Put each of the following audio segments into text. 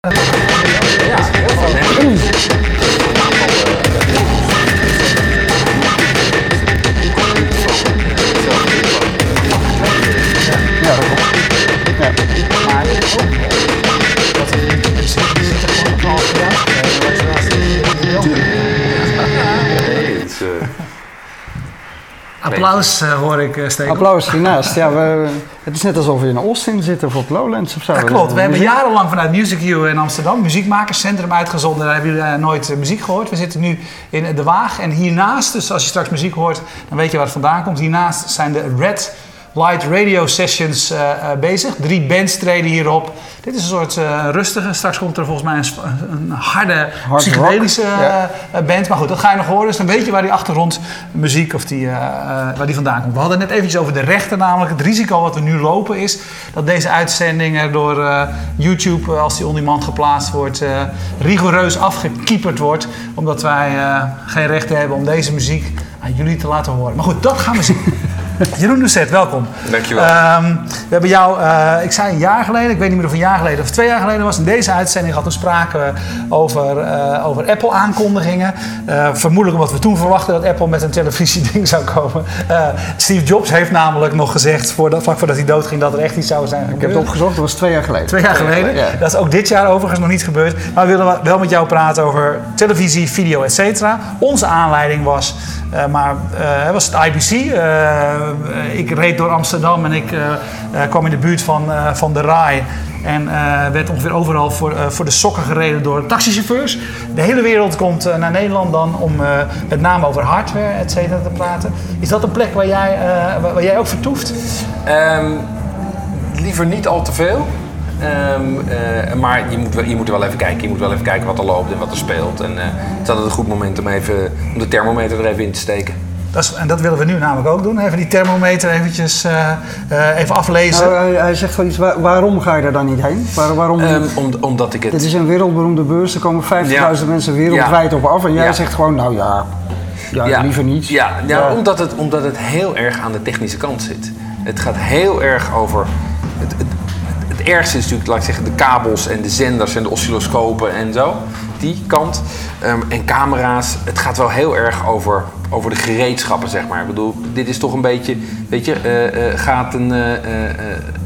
Ja. Ja. Eh, Applaus eh, hoor ik uh, steken. Applaus hiernaast. Ja, we, het is net alsof we in Austin zitten of op Lowlands of zo. Ja, klopt. We hebben jarenlang vanuit Music U in Amsterdam, muziekmakerscentrum uitgezonden. Daar hebben jullie eh, nooit eh, muziek gehoord. We zitten nu in De Waag en hiernaast, dus als je straks muziek hoort, dan weet je waar het vandaan komt. Hiernaast zijn de Red Light Radio Sessions eh, eh, bezig. Drie bands treden hierop. Dit is een soort eh, rustige. Straks komt er volgens mij een, harde Hard psychedelische rock, band. Maar goed, dat ga je nog horen. Dus dan weet je waar die achtergrondmuziek of die, waar die vandaan komt. We hadden net eventjes over de rechten namelijk. Het risico wat we nu lopen is dat deze uitzending er door YouTube, als die on demand geplaatst wordt, rigoureus afgekieperd wordt. Omdat wij geen rechten hebben om deze muziek aan jullie te laten horen. Maar goed, dat gaan we zien. Jeroen Doucet, welkom. Dankjewel. Ehm, we hebben jou, eh, ik zei een jaar geleden, ik weet niet meer of een jaar geleden of twee jaar geleden was, in deze uitzending spraken we over, eh, over Apple-aankondigingen. Eh, vermoedelijk omdat we toen verwachten dat Apple met een televisieding zou komen. Eh, Steve Jobs heeft namelijk nog gezegd, voordat, vlak voordat hij doodging, dat er echt iets zou zijn Ik heb het opgezocht, dat was twee jaar geleden. Twee jaar geleden. Ja. Dat is ook dit jaar overigens nog niet gebeurd. Maar we willen wel met jou praten over televisie, video, et cetera. Onze aanleiding was, eh, maar, eh, was het IBC. Eh, ik reed door Amsterdam en ik eh, eh, kwam in de buurt van, van de RAI. En werd ongeveer overal voor, voor de sokken gereden door taxichauffeurs. De hele wereld komt naar Nederland dan om met name over hardware, et cetera, te praten. Is dat een plek waar jij, waar, jij ook vertoeft? Ehm, liever niet al te veel. Ehm, eh, maar je moet, wel, je moet wel even kijken. Je moet wel even kijken wat er loopt en wat er speelt. En het is altijd een goed moment om, even, om de thermometer er even in te steken. Dat is, en dat willen we nu namelijk ook doen. Even die thermometer eventjes eh, eh, even aflezen. Nou, hij, hij zegt wel iets, waar- waarom ga je er dan niet heen? Waar- waarom Ehm, om, omdat ik Dit het... is een wereldberoemde beurs, er komen 50.000 Ja. mensen wereldwijd op af. En jij Ja. zegt gewoon, nou ja, ja, liever niet. Ja, ja, Ja. Omdat, het, omdat het heel erg aan de technische kant zit. Het gaat heel erg over... Het, het, het ergste is natuurlijk, laat ik zeggen, de kabels en de zenders en de oscilloscopen en zo. Die kant. Ehm, en camera's. Het gaat wel heel erg over, over de gereedschappen, zeg maar. Ik bedoel, dit is toch een beetje... Weet je, eh, eh, gaat, een, eh,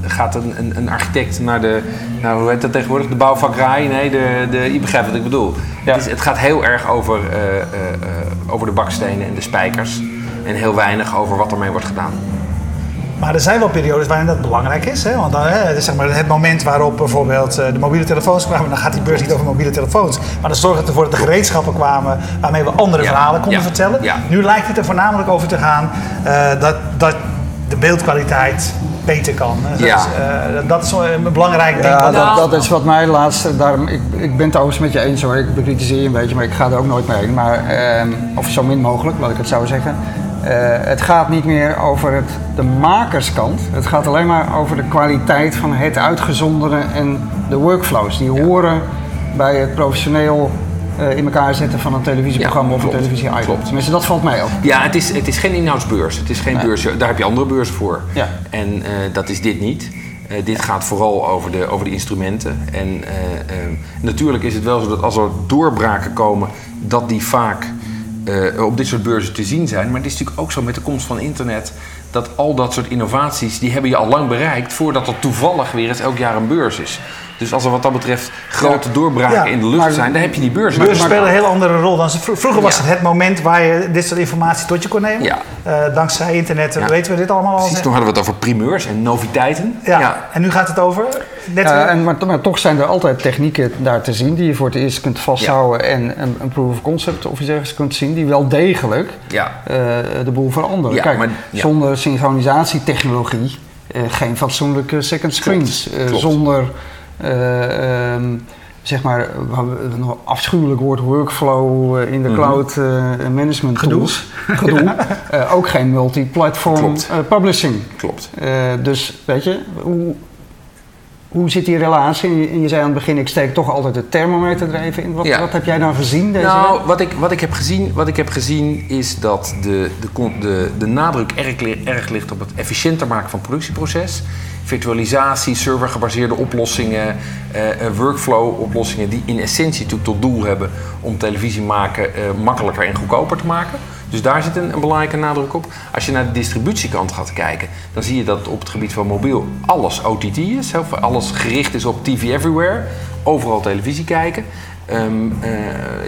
gaat een, een, een architect naar de... Nou, hoe heet dat tegenwoordig? De bouwvakkerij? Nee, de, de, je begrijpt wat ik bedoel. Ja. Het, is- het gaat heel erg over, over de bakstenen en de spijkers. En heel weinig over wat ermee wordt gedaan. Maar er zijn wel periodes waarin dat belangrijk is. Hè? Want dan, hè, het is zeg maar het moment waarop bijvoorbeeld eh, de mobiele telefoons kwamen. Dan gaat die beurs niet over mobiele telefoons. Maar dan zorgt het ervoor dat de gereedschappen kwamen waarmee we andere Ja. verhalen konden Ja. vertellen. Ja. Nu lijkt het er voornamelijk over te gaan eh, dat, dat de beeldkwaliteit beter kan. Dat, Ja. is, eh, dat is een belangrijk ding. Ja, wat- dat, dat is wat mij laatst. Daarom, ik, ik ben het overigens met je eens hoor. Ik bekritiseer je een beetje, maar ik ga er ook nooit mee heen. Maar, ehm, of zo min mogelijk, laat ik het zo zeggen. Eh, het gaat niet meer over het, de makerskant. Het gaat alleen maar over de kwaliteit van het uitgezondere en de workflows. Die horen bij het professioneel eh, in elkaar zetten van een televisieprogramma Ja, of een televisie-item. Klopt. Tenminste, dat valt mij op. Ja, het is, het is geen inhoudsbeurs. Het is geen Nee. beurs. Daar heb je andere beurzen voor. Ja. En eh, dat is dit niet. Dit gaat vooral over de, over de instrumenten. En natuurlijk is het wel zo dat als er doorbraken komen, dat die vaak eh, op dit soort beurzen te zien zijn. Maar het is natuurlijk ook zo met de komst van internet dat al dat soort innovaties, die hebben je al lang bereikt voordat er toevallig weer eens elk jaar een beurs is. Dus als er wat dat betreft grote doorbraken Ja, in de lucht maar- zijn, dan heb je die beurs. Beurzen spelen een heel andere rol dan ze. vro- Vroeger was het het moment waar je dit soort informatie tot je kon nemen. Ja. Eh, dankzij internet Ja. weten we dit allemaal al. Precies, toen hadden we het over primeurs en noviteiten. Ja. en nu gaat het over net Ja, weer- en, maar, maar toch zijn er altijd technieken daar te zien die je voor het eerst kunt vasthouden en een, een proof of concept of iets dergelijks kunt zien die wel degelijk Ja. eh, de boel veranderen. Ja, Kijk, maar- ja. zonder synchronisatietechnologie eh, geen fatsoenlijke second screens. Eh, klopt. zonder eh, ehm, zeg maar een afschuwelijk woord workflow eh, in de Mhm. cloud eh, management Gedoe. tools. Gedoe. Ook geen multi-platform publishing. Klopt. Dus weet je, hoe, hoe zit die relatie? En je, zei aan het begin, ik steek toch altijd de thermometer er even in. Wat, Ja. wat heb jij dan gezien deze Nou, week? wat ik, wat, ik heb gezien, wat ik heb gezien is dat de, de, de, de nadruk erg, erg ligt op het efficiënter maken van het productieproces. Virtualisatie, servergebaseerde oplossingen, eh, eh, workflow-oplossingen die in essentie natuurlijk tot doel hebben om televisie maken eh, makkelijker en goedkoper te maken. Dus daar zit een, belangrijke nadruk op. Als je naar de distributiekant gaat kijken, dan zie je dat op het gebied van mobiel alles OTT is. Alles gericht is op TV everywhere. Overal televisie kijken. Ehm, eh,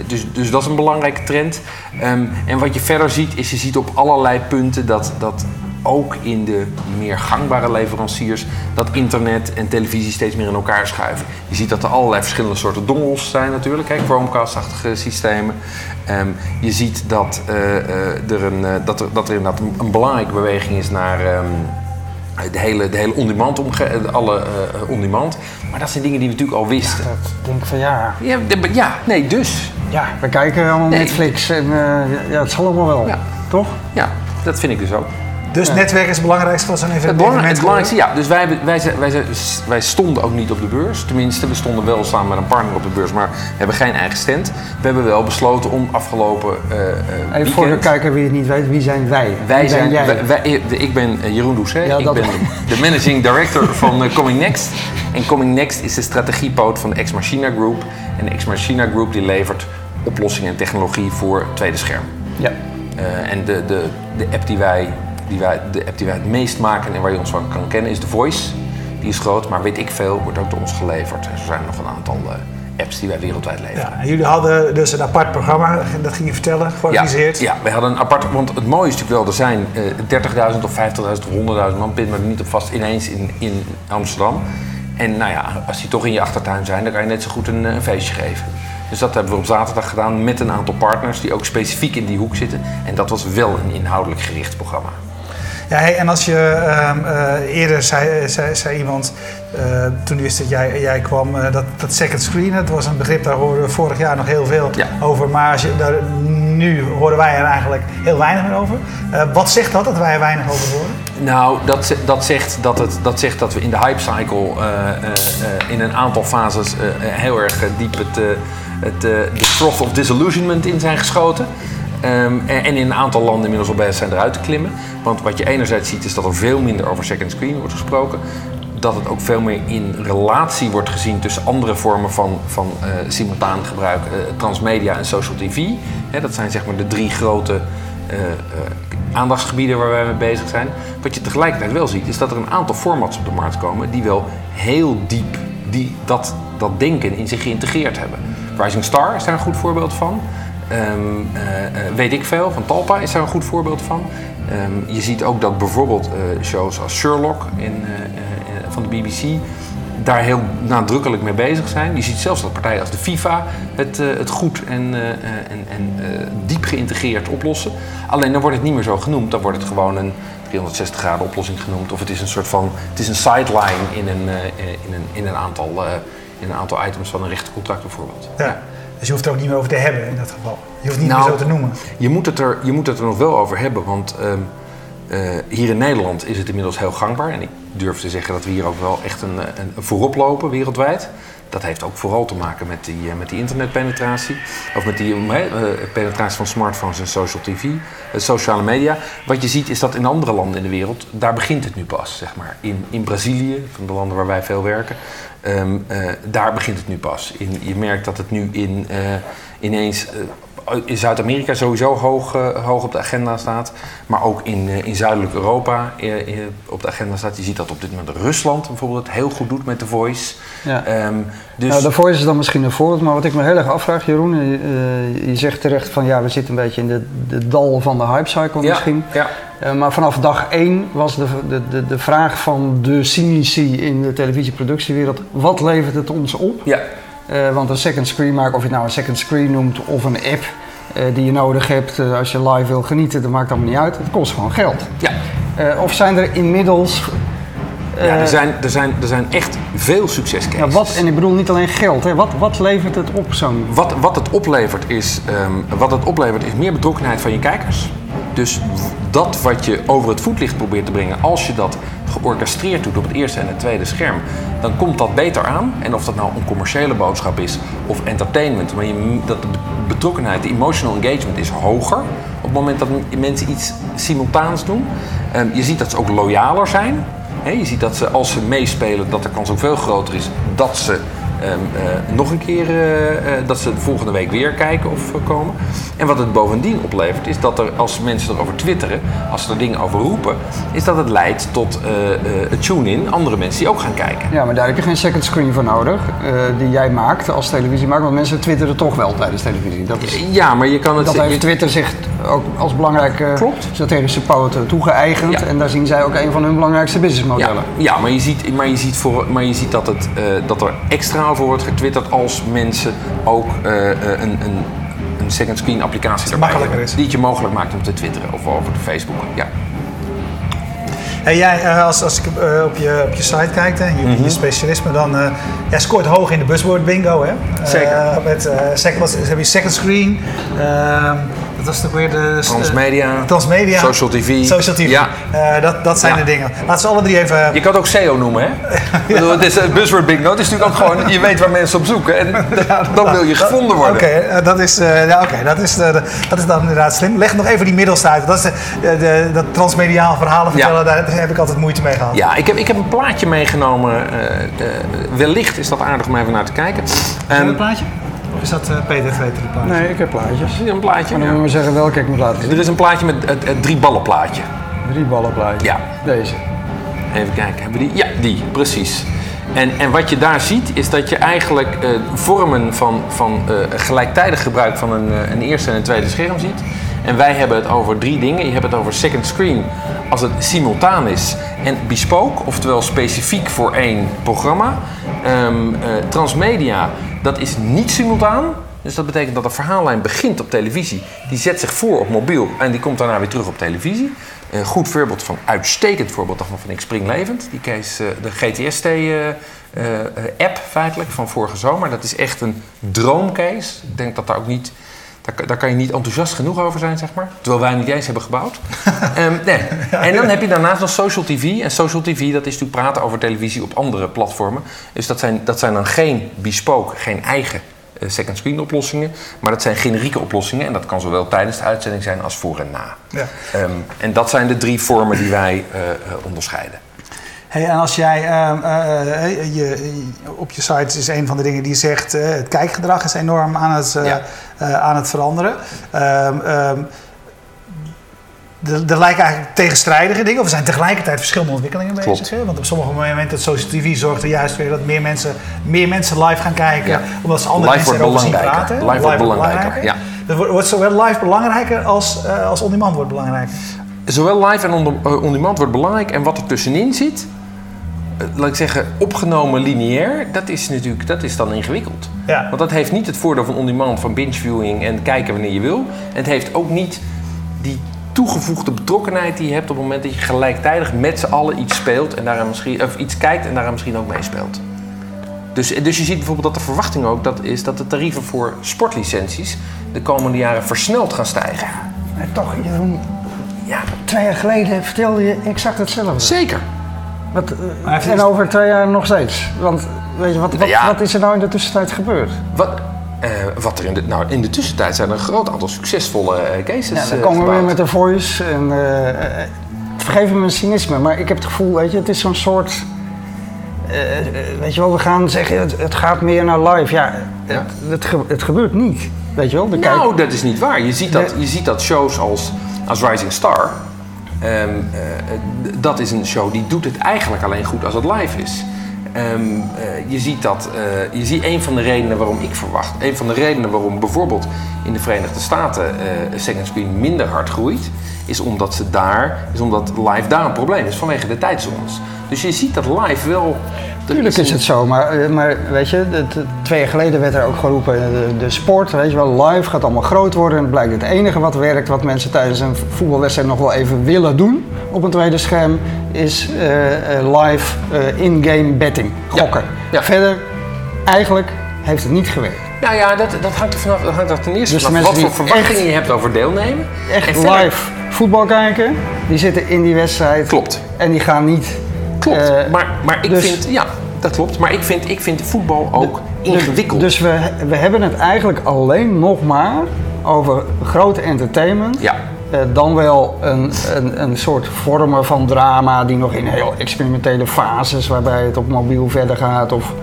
dus, dus dat is een belangrijke trend. Ehm, en wat je verder ziet, is je ziet op allerlei punten dat, dat ook in de meer gangbare leveranciers dat internet en televisie steeds meer in elkaar schuiven. Je ziet dat er allerlei verschillende soorten dongels zijn natuurlijk, hè, Chromecast-achtige systemen. Ehm, je ziet dat, eh, eh, er een, eh, dat, er, dat er inderdaad een, een belangrijke beweging is naar ehm, de hele, de hele on-demand, alle on-demand. Maar dat zijn dingen die we natuurlijk al wisten. Dat denk ik van ja, Ja, de- ja, nee, dus. ja we kijken allemaal Nee. Netflix en ja, het zal allemaal wel. Ja. Toch? Ja, dat vind ik dus ook. Dus netwerk is het belangrijkste wat zo'n even Het, belang- het evenement belangrijkste, ja. Dus wij, wij, wij, wij stonden ook niet op de beurs. Tenminste, we stonden wel samen met een partner op de beurs, maar we hebben geen eigen stand. We hebben wel besloten om afgelopen eh eh, Even voor de kijker wie het niet weet, wie zijn wij? Wij wie zijn, jij? wij- wij- de- ik ben eh, Jeroen Doucet. Ja, ik dat- ben de managing director van Coming Next. En Coming Next is de strategiepoot van de Ex Machina Group. En de Ex Machina Group die levert oplossingen en technologie voor het tweede scherm. Ja. Eh, en de, de, de, app die wij, die wij, de app die wij het meest maken en waar je ons van kan kennen is The Voice. Die is groot, maar weet ik veel, wordt ook door ons geleverd. En er zijn nog een aantal eh, apps die wij wereldwijd leveren. Ja, en jullie hadden dus een apart programma, dat ging je vertellen, georganiseerd. Ja, ja, wij hadden een apart. Want het mooie is natuurlijk wel, er zijn eh 30.000 of 50.000 of 100.000 man, pin me er niet op vast, ineens in, in Amsterdam. En nou ja, als die toch in je achtertuin zijn, dan kan je net zo goed een, eh, een feestje geven. Dus dat hebben we op zaterdag gedaan met een aantal partners die ook specifiek in die hoek zitten. En dat was wel een inhoudelijk gericht programma. Ja, hey, en als je ehm, eh, eerder zei, zei, zei iemand, eh, toen wist dat jij, jij kwam, eh, dat, dat second screen, het was een begrip, daar hoorden we vorig jaar nog heel veel Ja. over. Maar als je, daar, nu horen wij er eigenlijk heel weinig meer over. Wat zegt dat, dat wij er weinig over horen? Nou, dat, dat, zegt dat, het, dat zegt dat we in de hype cycle in een aantal fases heel erg diep het, het, de froth of disillusionment in zijn geschoten. Ehm, en, in een aantal landen inmiddels al bezig zijn eruit te klimmen. Want wat je enerzijds ziet is dat er veel minder over second screen wordt gesproken. Dat het ook veel meer in relatie wordt gezien tussen andere vormen van, van eh, simultaan gebruik, eh, transmedia en social tv. Dat zijn zeg maar de drie grote eh, aandachtsgebieden waar wij mee bezig zijn. Wat je tegelijkertijd wel ziet, is dat er een aantal formats op de markt komen die wel heel diep die, dat, dat denken in zich geïntegreerd hebben. Rising Star is daar een goed voorbeeld van. Ehm, eh, eh, weet ik veel, van Talpa is daar een goed voorbeeld van. Ehm, je ziet ook dat bijvoorbeeld eh, shows als Sherlock in, van de BBC daar heel nadrukkelijk mee bezig zijn. Je ziet zelfs dat partijen als de FIFA het, het goed en, en, en diep geïntegreerd oplossen. Alleen dan wordt het niet meer zo genoemd, dan wordt het gewoon een 360 graden oplossing genoemd. Of het is een soort van, het is een sideline in een, in een, in een, aantal, in een aantal items van een rechtencontract bijvoorbeeld. Ja. Dus je hoeft er ook niet meer over te hebben in dat geval. Je hoeft niet Nou, meer zo te noemen. Je moet het er, je moet het er nog wel over hebben, want ehm, eh, hier in Nederland is het inmiddels heel gangbaar. En ik durf te zeggen dat we hier ook wel echt een, eh, een voorop lopen wereldwijd. Dat heeft ook vooral te maken met die, eh, met die internetpenetratie. Of met die eh, penetratie van smartphones en social tv, eh, sociale media. Wat je ziet is dat in andere landen in de wereld, daar begint het nu pas. Zeg maar. in, in Brazilië, van de landen waar wij veel werken, ehm, eh, daar begint het nu pas. In, je merkt dat het nu in, ineens in Zuid-Amerika sowieso hoog, eh, hoog op de agenda staat. Maar ook in, eh, in zuidelijk Europa eh, eh, op de agenda staat. Je ziet dat op dit moment Rusland bijvoorbeeld heel goed doet met de Voice. Ja. Ehm, dus Nou, de voice is dan misschien een voorbeeld, maar wat ik me heel erg afvraag, Jeroen, eh, eh, je zegt terecht van ja, we zitten een beetje in de, de dal van de hypecycle ja, misschien. Ja, Eh, maar vanaf dag één was de, de, de, de vraag van de cynici in de televisieproductiewereld, wat levert het ons op? ja, Eh, want een second screen maken, of je het nou een second screen noemt of een app eh, die je nodig hebt eh, als je live wil genieten, dat maakt allemaal niet uit. Het kost gewoon geld. ja. Of zijn er inmiddels... ja er, zijn, er, zijn, er zijn echt veel succescases. ja, wat, en ik bedoel niet alleen geld, hè. Wat, wat levert het op zo'n... Wat, wat, het oplevert is, ehm, wat het oplevert is meer betrokkenheid van je kijkers. Dus dat wat je over het voetlicht probeert te brengen, als je dat georchestreerd doet op het eerste en het tweede scherm, dan komt dat beter aan. En of dat nou een commerciële boodschap is of entertainment, maar je, dat de betrokkenheid, de emotional engagement is hoger op het moment dat mensen iets simultaans doen. Ehm, je ziet dat ze ook loyaler zijn. Je ziet dat ze als ze meespelen, dat de kans ook veel groter is dat ze nog een keer eh, eh, dat ze de volgende week weer kijken of eh, komen. En wat het bovendien oplevert, is dat er als mensen erover twitteren, als ze er dingen over roepen, is dat het leidt tot eh, eh, het tune-in, andere mensen die ook gaan kijken. Ja, maar daar heb je geen second screen voor nodig, eh, die jij maakt als televisiemaker. Want mensen twitteren toch wel tijdens televisie. Dat, is, Ja, maar je kan het. dat heeft Twitter zich ook als belangrijke Klopt. strategische poot toegeëigend. Ja. En daar zien zij ook een van hun belangrijkste Ja, businessmodellen. ja maar, je ziet, maar, je ziet voor, maar je ziet dat, het, eh, dat er extra over wordt getwitterd als mensen ook eh, eh, een, een, een second screen applicatie erbij makkelijker hebben. is. Die het je mogelijk maakt om te twitteren of over de Facebook. Ja. Hey, jij, eh, als, als ik op, je, op je site kijk, hè, je, Mhm. je specialisme, dan jij scoort hoog in de buzzword bingo. Hè? Zeker. Met, second, wat- heb je second screen, ehm, dat was toch weer de... Transmedia, Transmedia. Social TV. Social TV. Ja. Eh, dat, dat zijn Ja. de dingen. Laten we alle drie even... Je kan het ook SEO noemen, hè? Bedoel, het is een buzzword bingo. Het is natuurlijk ook gewoon, je weet waar mensen op zoeken. En dan wil je gevonden worden. Oké, eh, dat, is, eh, ja, oké, dat, is, eh, dat is dan inderdaad slim. Leg nog even die middelste uit. Dat, is de, dat transmediaal verhalen vertellen, daar heb ik altijd moeite mee gehad. Ja, ik heb, ik heb een plaatje meegenomen. eh, eh, wellicht is dat aardig om even naar te kijken. Ehm, een plaatje? Is dat eh, Peter Vreter die plaatje? Nee, ik heb plaatjes. Zie je een plaatje? Maar dan moet je maar zeggen welke ik moet laten zien. Er is een plaatje met het, het drie ballen plaatje. Drie ballen plaatjes. Ja. Deze. Even kijken, hebben we die? Ja, die, precies. En, en wat je daar ziet, is dat je eigenlijk eh, vormen van, van eh, gelijktijdig gebruik van een, een eerste en een tweede scherm ziet. En wij hebben het over drie dingen. Je hebt het over second screen als het simultaan is en bespoke, oftewel specifiek voor één programma. Ehm, eh, transmedia, dat is niet simultaan. Dus dat betekent dat de verhaallijn begint op televisie. Die zet zich voor op mobiel en die komt daarna weer terug op televisie. Een goed voorbeeld van, uitstekend voorbeeld daarvan vind ik Springlevend. Die case, eh, de GTST-app feitelijk van vorige zomer. Dat is echt een droomcase. Ik denk dat daar ook niet... Daar, daar kan je niet enthousiast genoeg over zijn, zeg maar. Terwijl wij niet eens hebben gebouwd. Ehm, nee. En dan heb je daarnaast nog social TV. En social TV, dat is natuurlijk praten over televisie op andere platformen. Dus dat zijn, dat zijn dan geen bespoke, geen eigen eh, second screen oplossingen. Maar dat zijn generieke oplossingen. En dat kan zowel tijdens de uitzending zijn als voor en na. Ja. Ehm, en dat zijn de drie vormen die wij eh, eh, onderscheiden. Hey, en als jij ehm, eh, eh, je, op je site is een van de dingen die zegt, eh, het kijkgedrag is enorm aan het, eh, Ja. eh, aan het veranderen. Ehm, ehm, er, lijken eigenlijk tegenstrijdige dingen, of er zijn tegelijkertijd verschillende ontwikkelingen bezig. Hè? Want op sommige momenten, het social TV zorgt er juist weer dat meer mensen, meer mensen live gaan kijken, Ja. omdat ze andere Live mensen erover zien praten. Live wordt belangrijker, ja. Wordt- zowel live belangrijker als, eh, als on-demand wordt belangrijk. Zowel live en on- eh, on-demand wordt belangrijk. En wat er tussenin zit, eh, laat ik zeggen, opgenomen lineair, dat is natuurlijk dat is dan ingewikkeld. Ja. Want dat heeft niet het voordeel van on-demand, van binge-viewing en kijken wanneer je wil. En het heeft ook niet die toegevoegde betrokkenheid die je hebt op het moment dat je gelijktijdig met z'n allen iets speelt en daaraan misschien, of iets kijkt en daaraan misschien ook meespeelt. Dus, dus je ziet bijvoorbeeld dat de verwachting ook dat is dat de tarieven voor sportlicenties de komende jaren versneld gaan stijgen. Maar toch, Jeroen, Ja, twee jaar geleden vertelde je exact hetzelfde. zeker. Wat, eh, en over twee jaar nog steeds. Want weet je, wat, wat, Ja. wat is er nou in de tussentijd gebeurd? Wat, eh, wat er in de, nou, in de tussentijd zijn er een groot aantal succesvolle eh, cases Ja, dan komen we weer met de voice. En, vergeef me mijn cynisme, maar ik heb het gevoel, weet je, het is zo'n soort... weet je wel, we gaan zeggen, het, het gaat meer naar live. Ja, Het, het, ge- het gebeurt niet. Weet je wel, de kijk- Nou, dat is niet waar. Je ziet dat, je ziet dat shows als, als Rising Star... ehm, eh, dat is een show die doet het eigenlijk alleen goed als het live is. Ehm, eh, je ziet dat, eh, je ziet een van de redenen waarom ik verwacht, een van de redenen waarom bijvoorbeeld in de Verenigde Staten eh second screen minder hard groeit, is omdat ze daar, is omdat live daar een probleem is vanwege de tijdzones. Dus je ziet dat live wel. Tuurlijk is het zo, maar, eh, maar weet je, het- twee jaar geleden werd er ook geroepen, eh, de, de sport, weet je wel, live gaat allemaal groot worden. En het blijkt het enige wat werkt, wat mensen tijdens een voetbalwedstrijd nog wel even willen doen op een tweede scherm, is eh, live eh, in-game betting, gokken. Ja. Verder eigenlijk heeft het niet gewerkt. Nou ja, dat, dat hangt er vanaf. Dat hangt er ten eerste Dus vanaf wat voor verwachtingen je hebt over deelnemen. Echt En live voetbal kijken, die zitten in die wedstrijd. Klopt. En die gaan niet... Klopt. eh, maar, maar ik dus- vind, ja, dat klopt. Maar ik vind, ik vind voetbal ook ingewikkeld. Dus we, we hebben het eigenlijk alleen nog maar over grote entertainment. Ja. Eh, dan wel een, een, een soort vormen van drama die nog in heel experimentele fases, waarbij het op mobiel verder gaat of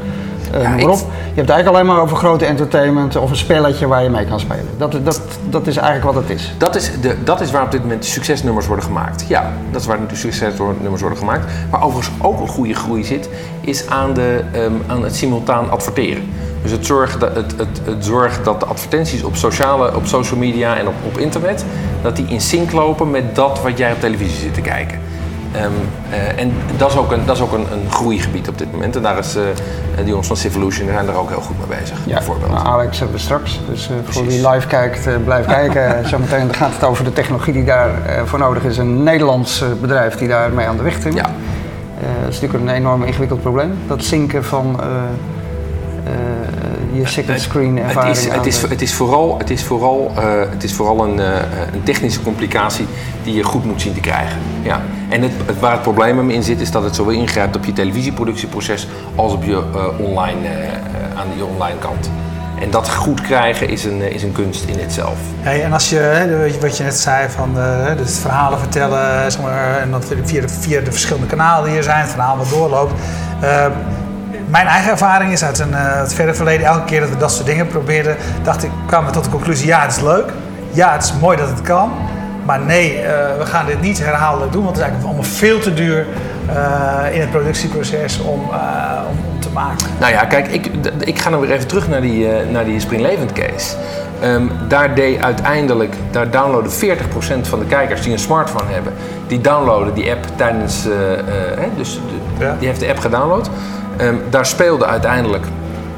Ja, noem maar op. Je hebt het eigenlijk alleen maar over grote entertainment of een spelletje waar je mee kan spelen. Dat, dat, dat is eigenlijk wat het is. Dat is, de, dat is waar op dit moment succesnummers worden gemaakt. Ja, dat is waar de succesnummers worden gemaakt. Maar overigens ook een goede groei zit, is aan, de, ehm, aan het simultaan adverteren. Dus het zorgen dat, het, het, het dat de advertenties op, sociale, op social media en op, op internet, dat die in sync lopen met dat wat jij op televisie zit te kijken. Ehm, eh, en dat is ook, een, dat is ook een, een groeigebied op dit moment. En daar is eh, die jongens van Civolution zijn er ook heel goed mee bezig, bijvoorbeeld. Nou, Alex hebben we straks. Dus eh, voor wie live kijkt, blijf kijken. Zometeen gaat het over de technologie die daar eh, voor nodig is. Een Nederlands bedrijf die daarmee aan de weg timmert. Ja. Dat is natuurlijk een enorm ingewikkeld probleem. Dat zinken van je second screen Het ervaring. is, aan het, is, het is vooral, het is vooral, eh, het is vooral een, eh, een technische complicatie die je goed moet zien te krijgen. Ja. En het, het, waar het probleem hem in zit, is dat het zowel ingrijpt op je televisieproductieproces als op je eh, online, aan je online kant. En dat goed krijgen is een, is een kunst in itself. Hey, en als je, wat je net zei, van eh, dus verhalen vertellen, zeg maar, en dat via de, via de verschillende kanalen die er zijn, het verhaal wat doorloopt. Mijn eigen ervaring is uit een, eh, het verre verleden, elke keer dat we dat soort dingen probeerden, dacht ik, kwamen we tot de conclusie, ja, het is leuk. Ja, het is mooi dat het kan. Maar nee, eh, we gaan dit niet herhaaldelijk doen, want het is eigenlijk allemaal veel te duur eh, in het productieproces om, om, om te maken. Nou ja, kijk, ik, ik ga dan weer even terug naar die, naar die Springlevend case. Ehm, daar deed uiteindelijk, daar downloaden 40% van de kijkers die een smartphone hebben, die downloaden die app tijdens, hè, dus de- Ja. die heeft de app gedownload. Ehm, daar speelde uiteindelijk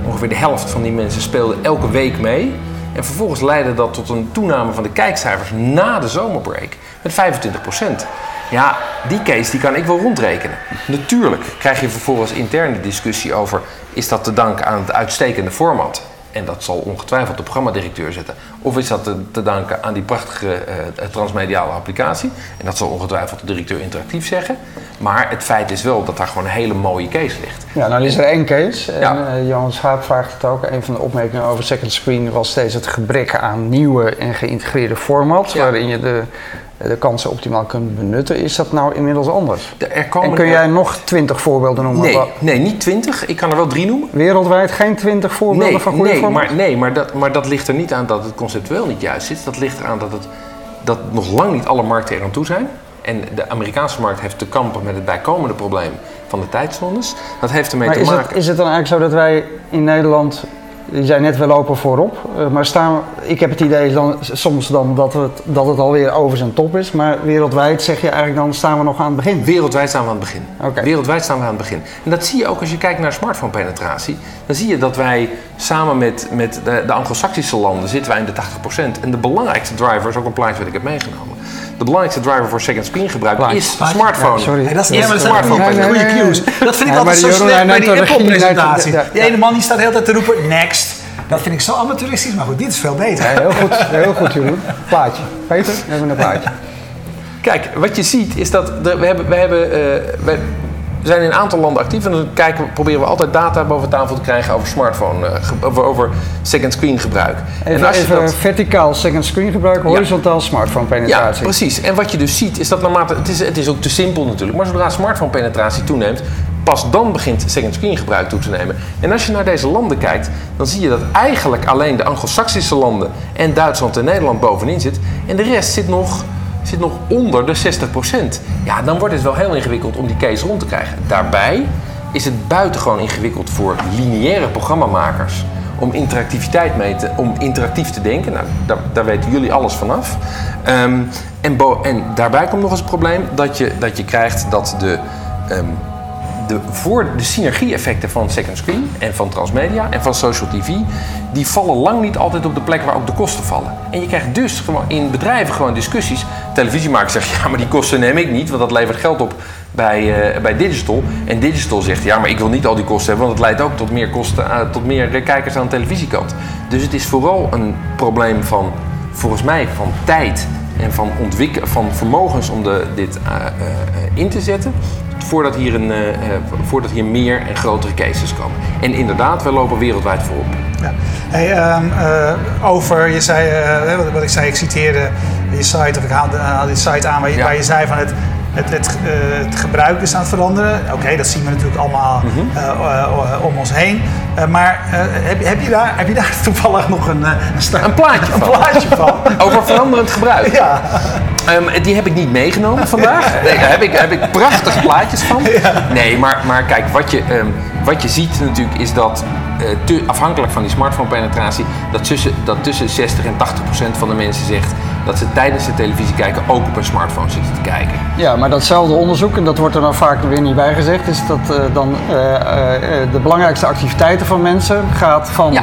ongeveer de helft van die mensen speelde elke week mee. En vervolgens leidde dat tot een toename van de kijkcijfers na de zomerbreak met 25%. Ja, die case die kan ik wel rondrekenen. Natuurlijk krijg je vervolgens interne discussie over... is dat te danken aan het uitstekende format? En dat zal ongetwijfeld de programmadirecteur zetten. Of is dat te, te danken aan die prachtige eh, transmediale applicatie? En dat zal ongetwijfeld de directeur interactief zeggen. Maar het feit is wel dat daar gewoon een hele mooie case ligt. Ja, nou is er één case. En, Ja. eh, Johan Schaap vraagt het ook. Een van de opmerkingen over second screen was steeds het gebrek aan nieuwe en geïntegreerde formats. Ja. Waarin je de, de kansen optimaal kunt benutten. Is dat nou inmiddels anders? De- Er komen En kun jij nog twintig voorbeelden noemen? Nee, nee, niet 20. Ik kan er wel drie noemen. Wereldwijd geen twintig voorbeelden Nee, van goede nee, formats? maar, nee maar, dat, maar dat ligt er niet aan dat het conceptueel niet juist zit. Dat ligt eraan dat, het, dat nog lang niet alle markten er aan toe zijn. En de Amerikaanse markt heeft te kampen met het bijkomende probleem van de tijdzones. Dat heeft ermee Maar te is maken. het, is het dan eigenlijk zo dat wij in Nederland, je zei net we lopen voorop, eh, maar staan, ik heb het idee dan, soms dan dat het, dat het alweer over zijn top is, maar wereldwijd zeg je eigenlijk dan staan we nog aan het begin. Wereldwijd staan we aan het begin. Wereldwijd staan we aan het begin. En dat zie je ook als je kijkt naar smartphone-penetratie. Dan zie je dat wij samen met, met de, de Anglo-Saxische landen zitten wij in de 80%. En de belangrijkste driver is ook een plaatje wat ik heb meegenomen. De belangrijkste driver voor second screen gebruik is smartphone. Ja, sorry. Nee, dat is ja, maar dat smartphone. goede, Nee, nee, goede cues. Dat vind ik Ja, altijd zo slecht bij die de Apple-presentatie. ja. ene man die staat de hele tijd te roepen, next. Dat vind ik zo amateuristisch, maar goed, dit is veel beter. Ja, heel goed, heel goed Jeroen. Plaatje. Peter, we hebben een plaatje. Kijk, wat je ziet is dat de- we, hebben, we, hebben, eh, we zijn in een aantal landen actief en dan kijken, we- proberen we altijd data boven tafel te krijgen over smartphone, eh, over, over second screen gebruik. Even, even verticaal second screen gebruiken, horizontaal smartphone Ja, penetratie. precies. En wat je dus ziet is dat naarmate, het is, het is ook te simpel natuurlijk, maar zodra smartphone penetratie toeneemt, pas dan begint second screen gebruik toe te nemen. En als je naar deze landen kijkt, dan zie je dat eigenlijk alleen de Anglo-Saxische landen en Duitsland en Nederland bovenin zit. En de rest zit nog, zit nog onder de 60%. Ja, dan wordt het wel heel ingewikkeld om die case rond te krijgen. Daarbij is het buitengewoon ingewikkeld voor lineaire programmamakers om interactiviteit mee te, om interactief te denken. Nou, daar, daar weten jullie alles vanaf. Ehm, en, en daarbij komt nog eens het probleem dat je, dat je krijgt dat de, ehm, de, voor de synergie-effecten van second screen en van transmedia en van social tv, die vallen lang niet altijd op de plek waar ook de kosten vallen. En je krijgt dus gewoon in bedrijven gewoon discussies. Televisiemakers zeggen, ja, maar die kosten neem ik niet, want dat levert geld op bij, eh, bij Digital. En Digital zegt, ja, maar ik wil niet al die kosten hebben, want het leidt ook tot meer, kosten, eh, tot meer kijkers aan de televisiekant. Dus het is vooral een probleem van, volgens mij, van tijd en van, ontwik- van vermogens om de, dit eh, in te zetten. Voordat hier, een, eh, eh, voordat hier meer en grotere cases komen. En inderdaad, we lopen wereldwijd voorop. Ja. Hey, ehm, eh, over, je zei, wat, ik zei, ik citeerde je site, of ik haalde, haalde je site aan waar je, Ja. waar je zei van het, het, het, eh, het gebruik is aan het veranderen. Oké, dat zien we natuurlijk allemaal Mhm. eh, eh, om ons heen. Maar heb, heb, je daar, heb je daar toevallig nog een, een, Een plaatje een van. plaatje van? Over veranderend gebruik. ja. Ehm, die heb ik niet meegenomen vandaag. Nee, daar heb ik, heb ik prachtige plaatjes van. Nee, maar, maar kijk, wat je, ehm, wat je ziet natuurlijk is dat, te- afhankelijk van die smartphone-penetratie, dat tussen, dat tussen 60 en 80 procent van de mensen zegt dat ze tijdens de televisie kijken ook op een smartphone zitten te kijken. Ja, maar datzelfde onderzoek, en dat wordt er dan vaak weer niet bij gezegd, is dat eh, dan eh, eh, de belangrijkste activiteiten van mensen gaat van Ja.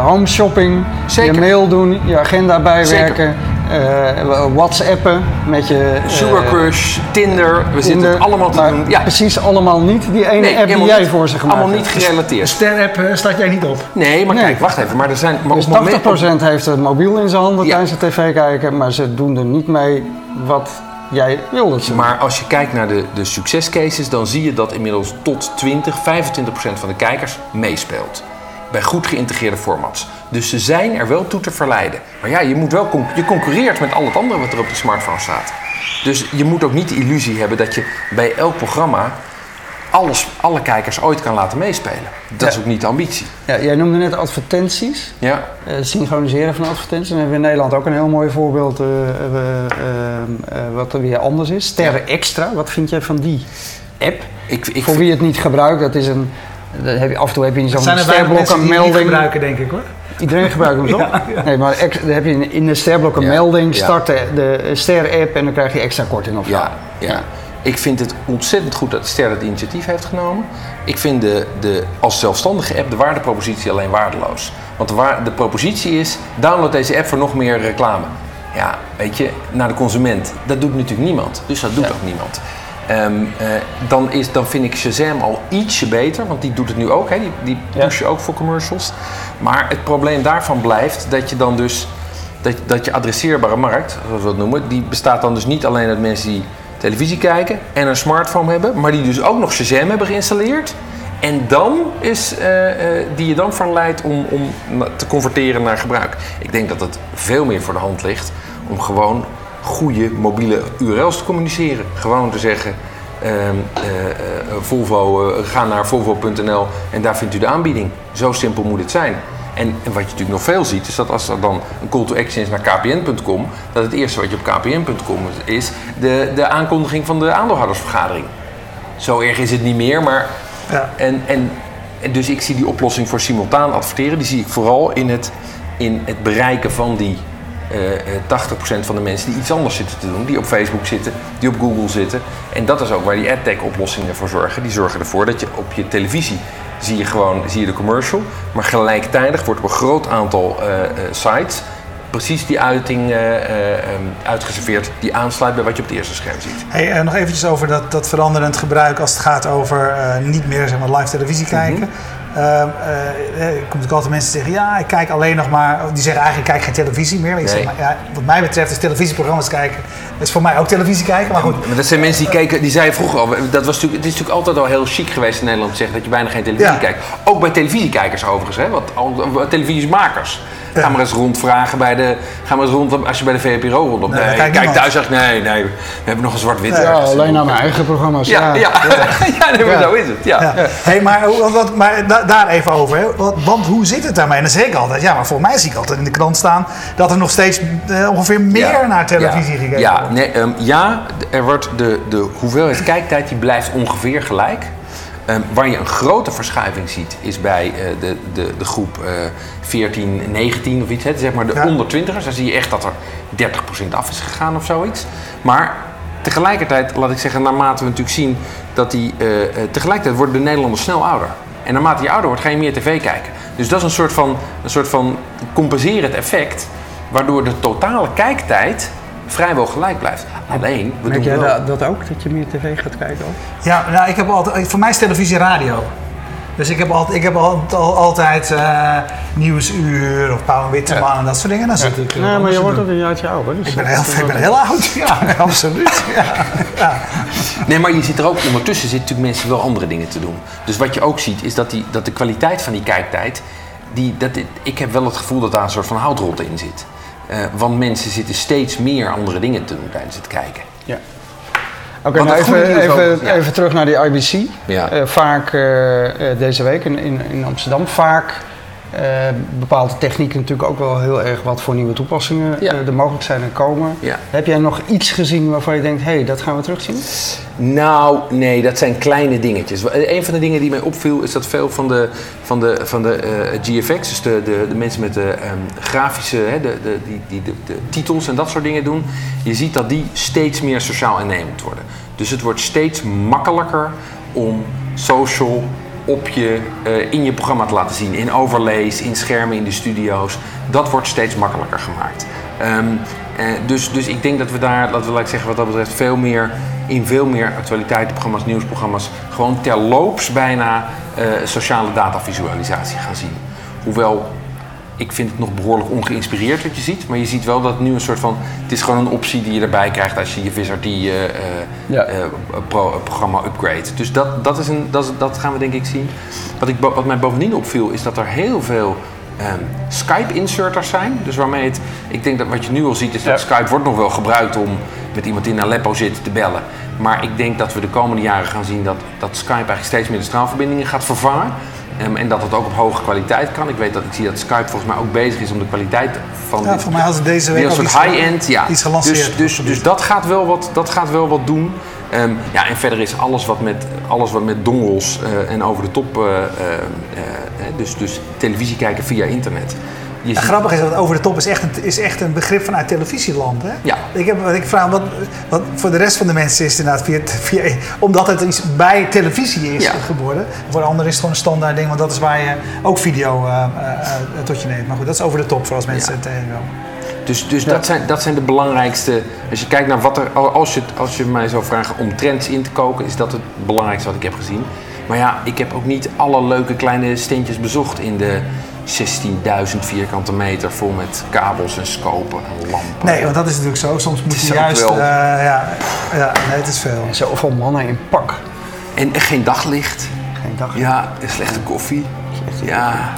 home shopping, Zeker. je mail doen, je agenda bijwerken, eh, whatsappen met je eh, Sugar Crush, Tinder, we zitten het allemaal te doen. Ja, Precies allemaal niet die ene nee, app die jij niet- voor ze gemaakt Allemaal niet gerelateerd. Ster-app eh, staat jij niet op. Nee, maar Nee. kijk, wacht even. Maar er zijn. Maar Dus op het moment- 80% heeft het mobiel in zijn handen Ja. tijdens het tv kijken, maar ze doen er niet mee wat jij wil dat ze doen. Maar als je kijkt naar de, de succescases, dan zie je dat inmiddels tot 20, 25 procent van de kijkers meespeelt. Bij goed geïntegreerde formats. Dus ze zijn er wel toe te verleiden. Maar ja, je, moet wel je concurreert met al het andere wat er op die smartphone staat. Dus je moet ook niet de illusie hebben dat je bij elk programma alles, alle kijkers ooit kan laten meespelen. Dat is ook niet de ambitie. Ja, jij noemde net advertenties. Ja, Eh, synchroniseren van advertenties. Dan hebben we in Nederland ook een heel mooi voorbeeld eh, eh, wat er weer anders is. Sterren Extra, wat vind jij van die app? ik, ik, Voor wie het niet gebruikt, dat is een... dat heb je, af en toe heb je in zo'n zijn er weinig sterblok mensen een die melding. gebruiken, denk ik hoor. Iedereen gebruikt hem toch? Nee, maar ex- dan heb je in, de sterblok een Ja, melding, start de, de ster-app en dan krijg je extra korting of zo. Ja, ja. Ik vind het ontzettend goed dat Ster het initiatief heeft genomen. Ik vind de, de, als zelfstandige app de waardepropositie alleen waardeloos. Want de, waar- de propositie is, download deze app voor nog meer reclame. Ja, weet je, naar de consument. Dat doet natuurlijk niemand. Dus dat doet Ja. ook niemand. Ehm, eh, dan, is, dan vind ik Shazam al ietsje beter, want die doet het nu ook. Hè? Die, die Ja. push je ook voor commercials. Maar het probleem daarvan blijft dat je dan dus dat, dat je adresseerbare markt, zoals we het noemen, die bestaat dan dus niet alleen uit mensen die televisie kijken en een smartphone hebben, maar die dus ook nog Shazam hebben geïnstalleerd. En dan is eh, eh, die je dan verleidt om, om te converteren naar gebruik. Ik denk dat het veel meer voor de hand ligt om gewoon goede mobiele URL's te communiceren. Gewoon te zeggen. ehm, eh, eh, Volvo, eh, ga naar volvo.nl en daar vindt u de aanbieding. Zo simpel moet het zijn. En, en wat je natuurlijk nog veel ziet, is dat als er dan een call to action is naar kpn.com, dat het eerste wat je op kpn.com is, de, de aankondiging van de aandeelhoudersvergadering. Zo erg is het niet meer, maar. Ja. En, en, en dus ik zie die oplossing voor simultaan adverteren, die zie ik vooral in het, in het bereiken van die 80% van de mensen die iets anders zitten te doen. Die op Facebook zitten, die op Google zitten. En dat is ook waar die AdTech oplossingen voor zorgen. Die zorgen ervoor dat je op je televisie zie je gewoon zie je de commercial. Maar gelijktijdig wordt op een groot aantal eh, eh, sites precies die uiting eh, eh, ehm, uitgeserveerd die aansluit bij wat je op het eerste scherm ziet. Hey, eh, nog eventjes over dat, dat veranderend gebruik als het gaat over eh, niet meer zeg maar, live televisie kijken. Eh, eh, er komt natuurlijk altijd mensen die zeggen, ja, ik kijk alleen nog maar... Die zeggen eigenlijk, ik kijk geen televisie meer. Maar ik zeg, Nee. maar, ja, wat mij betreft is televisieprogramma's kijken... is voor mij ook televisie kijken, maar goed. Maar dat zijn mensen die keken, die zeiden vroeger al, dat was natuurlijk, het is natuurlijk altijd al heel chic geweest in Nederland te zeggen dat je bijna geen televisie Ja. kijkt. Ook bij televisiekijkers overigens, hè, wat, al- Ga maar eens rondvragen bij de, ga maar eens rond als je bij de VPRO rondloopt. Nee, Nee, dat kijkt kijk thuis zegt nee, nee, we hebben nog een zwart-wit. Ja, Ja, alleen naar mijn eigen programma's. Ja, ja, ja. nee, maar Ja. zo is het. Ja. Ja. Hey, maar hoe- wat, maar da- daar even over. Hè. Want, want hoe zit het daarmee? En dan zeg ik altijd, ja, maar voor mij zie ik altijd in de krant staan dat er nog steeds eh, ongeveer meer Ja. naar televisie ja. gekeken ja, wordt. nee, ehm, ja, er wordt de, de hoeveelheid kijktijd die blijft ongeveer gelijk. Ehm, waar je een grote verschuiving ziet, is bij eh, de, de, de groep eh 14, 19 of iets. Hè, zeg maar de Ja. onder 20ers. Dan zie je echt dat er 30% af is gegaan of zoiets. Maar tegelijkertijd, laat ik zeggen, naarmate we natuurlijk zien dat die. eh, eh, tegelijkertijd worden de Nederlanders snel ouder. En naarmate je ouder wordt, ga je meer tv kijken. Dus dat is een soort van, een soort van compenserend effect. Waardoor de totale kijktijd vrijwel gelijk blijft. Alleen, we Merk doen jij wel... dat, dat ook, dat je meer tv gaat kijken? Ook? Ja, nou, ik heb altijd, voor mij is televisie radio. Dus ik heb altijd, ik heb altijd, al- altijd eh, Nieuwsuur of Pauw en Witteman en dat soort dingen. Dan zit ik, eh, Nee, maar anders je wordt ook een jaartje ouder. Dus Ik ben, heel, ik ben heel oud, ja, absoluut. Ja. Ja. Nee, maar je ziet er ook ondertussen zitten natuurlijk mensen wel andere dingen te doen. Dus wat je ook ziet is dat, die, dat de kwaliteit van die kijktijd, die, dat, ik heb wel het gevoel dat daar een soort van houtrot in zit. Eh, want mensen zitten steeds meer andere dingen te doen tijdens het kijken. Ja. Oké, nou even, even, ja. even terug naar die IBC. Ja. Eh, vaak eh, deze week in, in, in Amsterdam, vaak eh, bepaalt de techniek natuurlijk ook wel heel erg wat voor nieuwe toepassingen Ja. eh, er mogelijk zijn en komen. Ja. Heb jij nog iets gezien waarvan je denkt, hé, hey, dat gaan we terugzien? Nou, nee, dat zijn kleine dingetjes. Een van de dingen die mij opviel is dat veel van de, van de, van de eh, GFX, dus de, de, de mensen met de ehm, grafische, hè, de, de, die, die, de, de titels en dat soort dingen doen, je ziet dat die steeds meer sociaal innemend worden. Dus het wordt steeds makkelijker om social op je, eh, in je programma te laten zien. In overlays, in schermen in de studio's. Dat wordt steeds makkelijker gemaakt. Ehm, eh, dus, dus ik denk dat we daar, laten we laat zeggen, wat dat betreft, veel meer in veel meer actualiteitenprogramma's, nieuwsprogramma's, gewoon terloops bijna eh, sociale datavisualisatie gaan zien. Hoewel ik vind het nog behoorlijk ongeïnspireerd wat je ziet, maar je ziet wel dat het nu een soort van, het is gewoon een optie die je erbij krijgt als je je VisRT eh, eh, Ja. eh, pro- programma upgrade. Dus dat, dat, is een, dat, dat gaan we denk ik zien. Wat, ik, wat mij bovendien opviel is dat er heel veel ehm, Skype-inserters zijn. Dus waarmee het, ik denk dat wat je nu al ziet is dat. Skype wordt nog wel gebruikt om met iemand die in Aleppo zit te bellen. Maar ik denk dat we de komende jaren gaan zien dat, dat Skype eigenlijk steeds meer de straalverbindingen gaat vervangen. Ehm, en dat het ook op hoge kwaliteit kan. Ik weet dat ik zie dat Skype volgens mij ook bezig is om de kwaliteit van Ja, voor mij had het deze week een soort iets- high-end, ja. iets gelanceerd. Dus, dus, dus dat, gaat wel wat, dat gaat wel wat doen. Ehm, ja, en verder is alles wat met, alles wat met dongels eh, en over de top, eh, dus, dus televisie kijken via internet. Je Ja, ziet- grappig is dat over de top is echt een, is echt een begrip vanuit televisieland. Hè? Ja. Ik, heb, wat ik vraag, wat, wat voor de rest van de mensen is het inderdaad via, via omdat het iets bij televisie is Ja. geworden. Voor de anderen is het gewoon een standaard ding, want dat is waar je ook video eh, eh, eh, tot je neemt. Maar goed, dat is over de top voor als mensen Ja. het tegenkomen. Dus, dus dat, zijn, dat zijn de belangrijkste. Als je kijkt naar wat er. Als je, als je mij zou vragen om trends in te koken, is dat het belangrijkste wat ik heb gezien. Maar ja, ik heb ook niet alle leuke kleine steentjes bezocht in de 16.000 vierkante meter vol met kabels en scopen en lampen. Nee, want dat is natuurlijk zo. Soms moet je juist... wel- eh, ja, ja, nee, het is veel. Zoveel mannen in pak. En geen daglicht. Geen dag. Ja, en slechte koffie. Ja,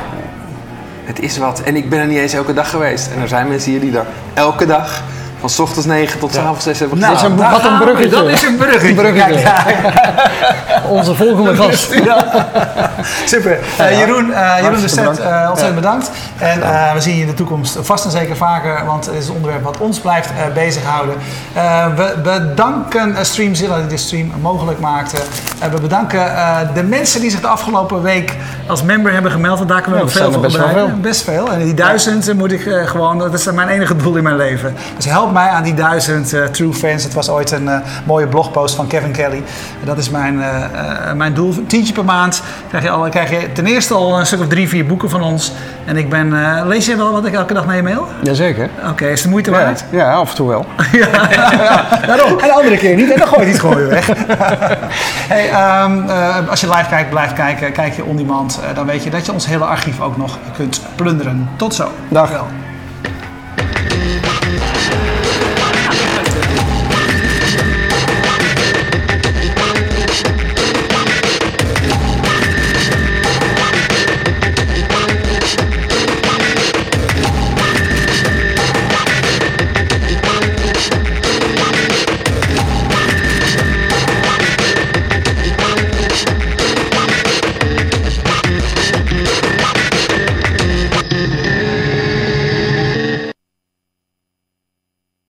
het is wat. En ik ben er niet eens elke dag geweest. En er zijn mensen hier die daar elke dag van 's ochtends 9 tot 's avonds 6 hebben Nou, een- wat een gaan we. bruggetje. Dat is een bruggetje. Een bruggetje. Onze volgende gast. Super. Eh, Jeroen, eh, Jeroen de bedankt. eh, ontzettend bedankt. En eh, we zien je in de toekomst vast en zeker vaker, want het is een onderwerp wat ons blijft eh, bezighouden. Eh, we bedanken Streamzilla die de stream mogelijk maakte. En we bedanken eh, de mensen die zich de afgelopen week als member hebben gemeld. Want daar kunnen we Ja, nog veel van best. Best veel. En die duizend eh, moet ik eh, gewoon, dat is mijn enige doel in mijn leven. Dus help mij aan die duizend eh, true fans. Het was ooit een eh, mooie blogpost van Kevin Kelly. Dat is mijn, eh, mijn doel. Tientje per maand krijg je, al, krijg je ten eerste al een stuk of drie, vier boeken van ons. En ik ben, lees jij wel wat ik elke dag naar je mail? Jazeker. Oké, is de moeite Ja, waard? ja, af en toe wel. Daarom. En de andere keer niet. En dan gooi je het gewoon weer weg. hey, ehm, eh, als je live kijkt, blijf kijken. Kijk je on demand. dan weet je dat je ons hele archief ook nog kunt plunderen. Tot zo. Dag. Wel.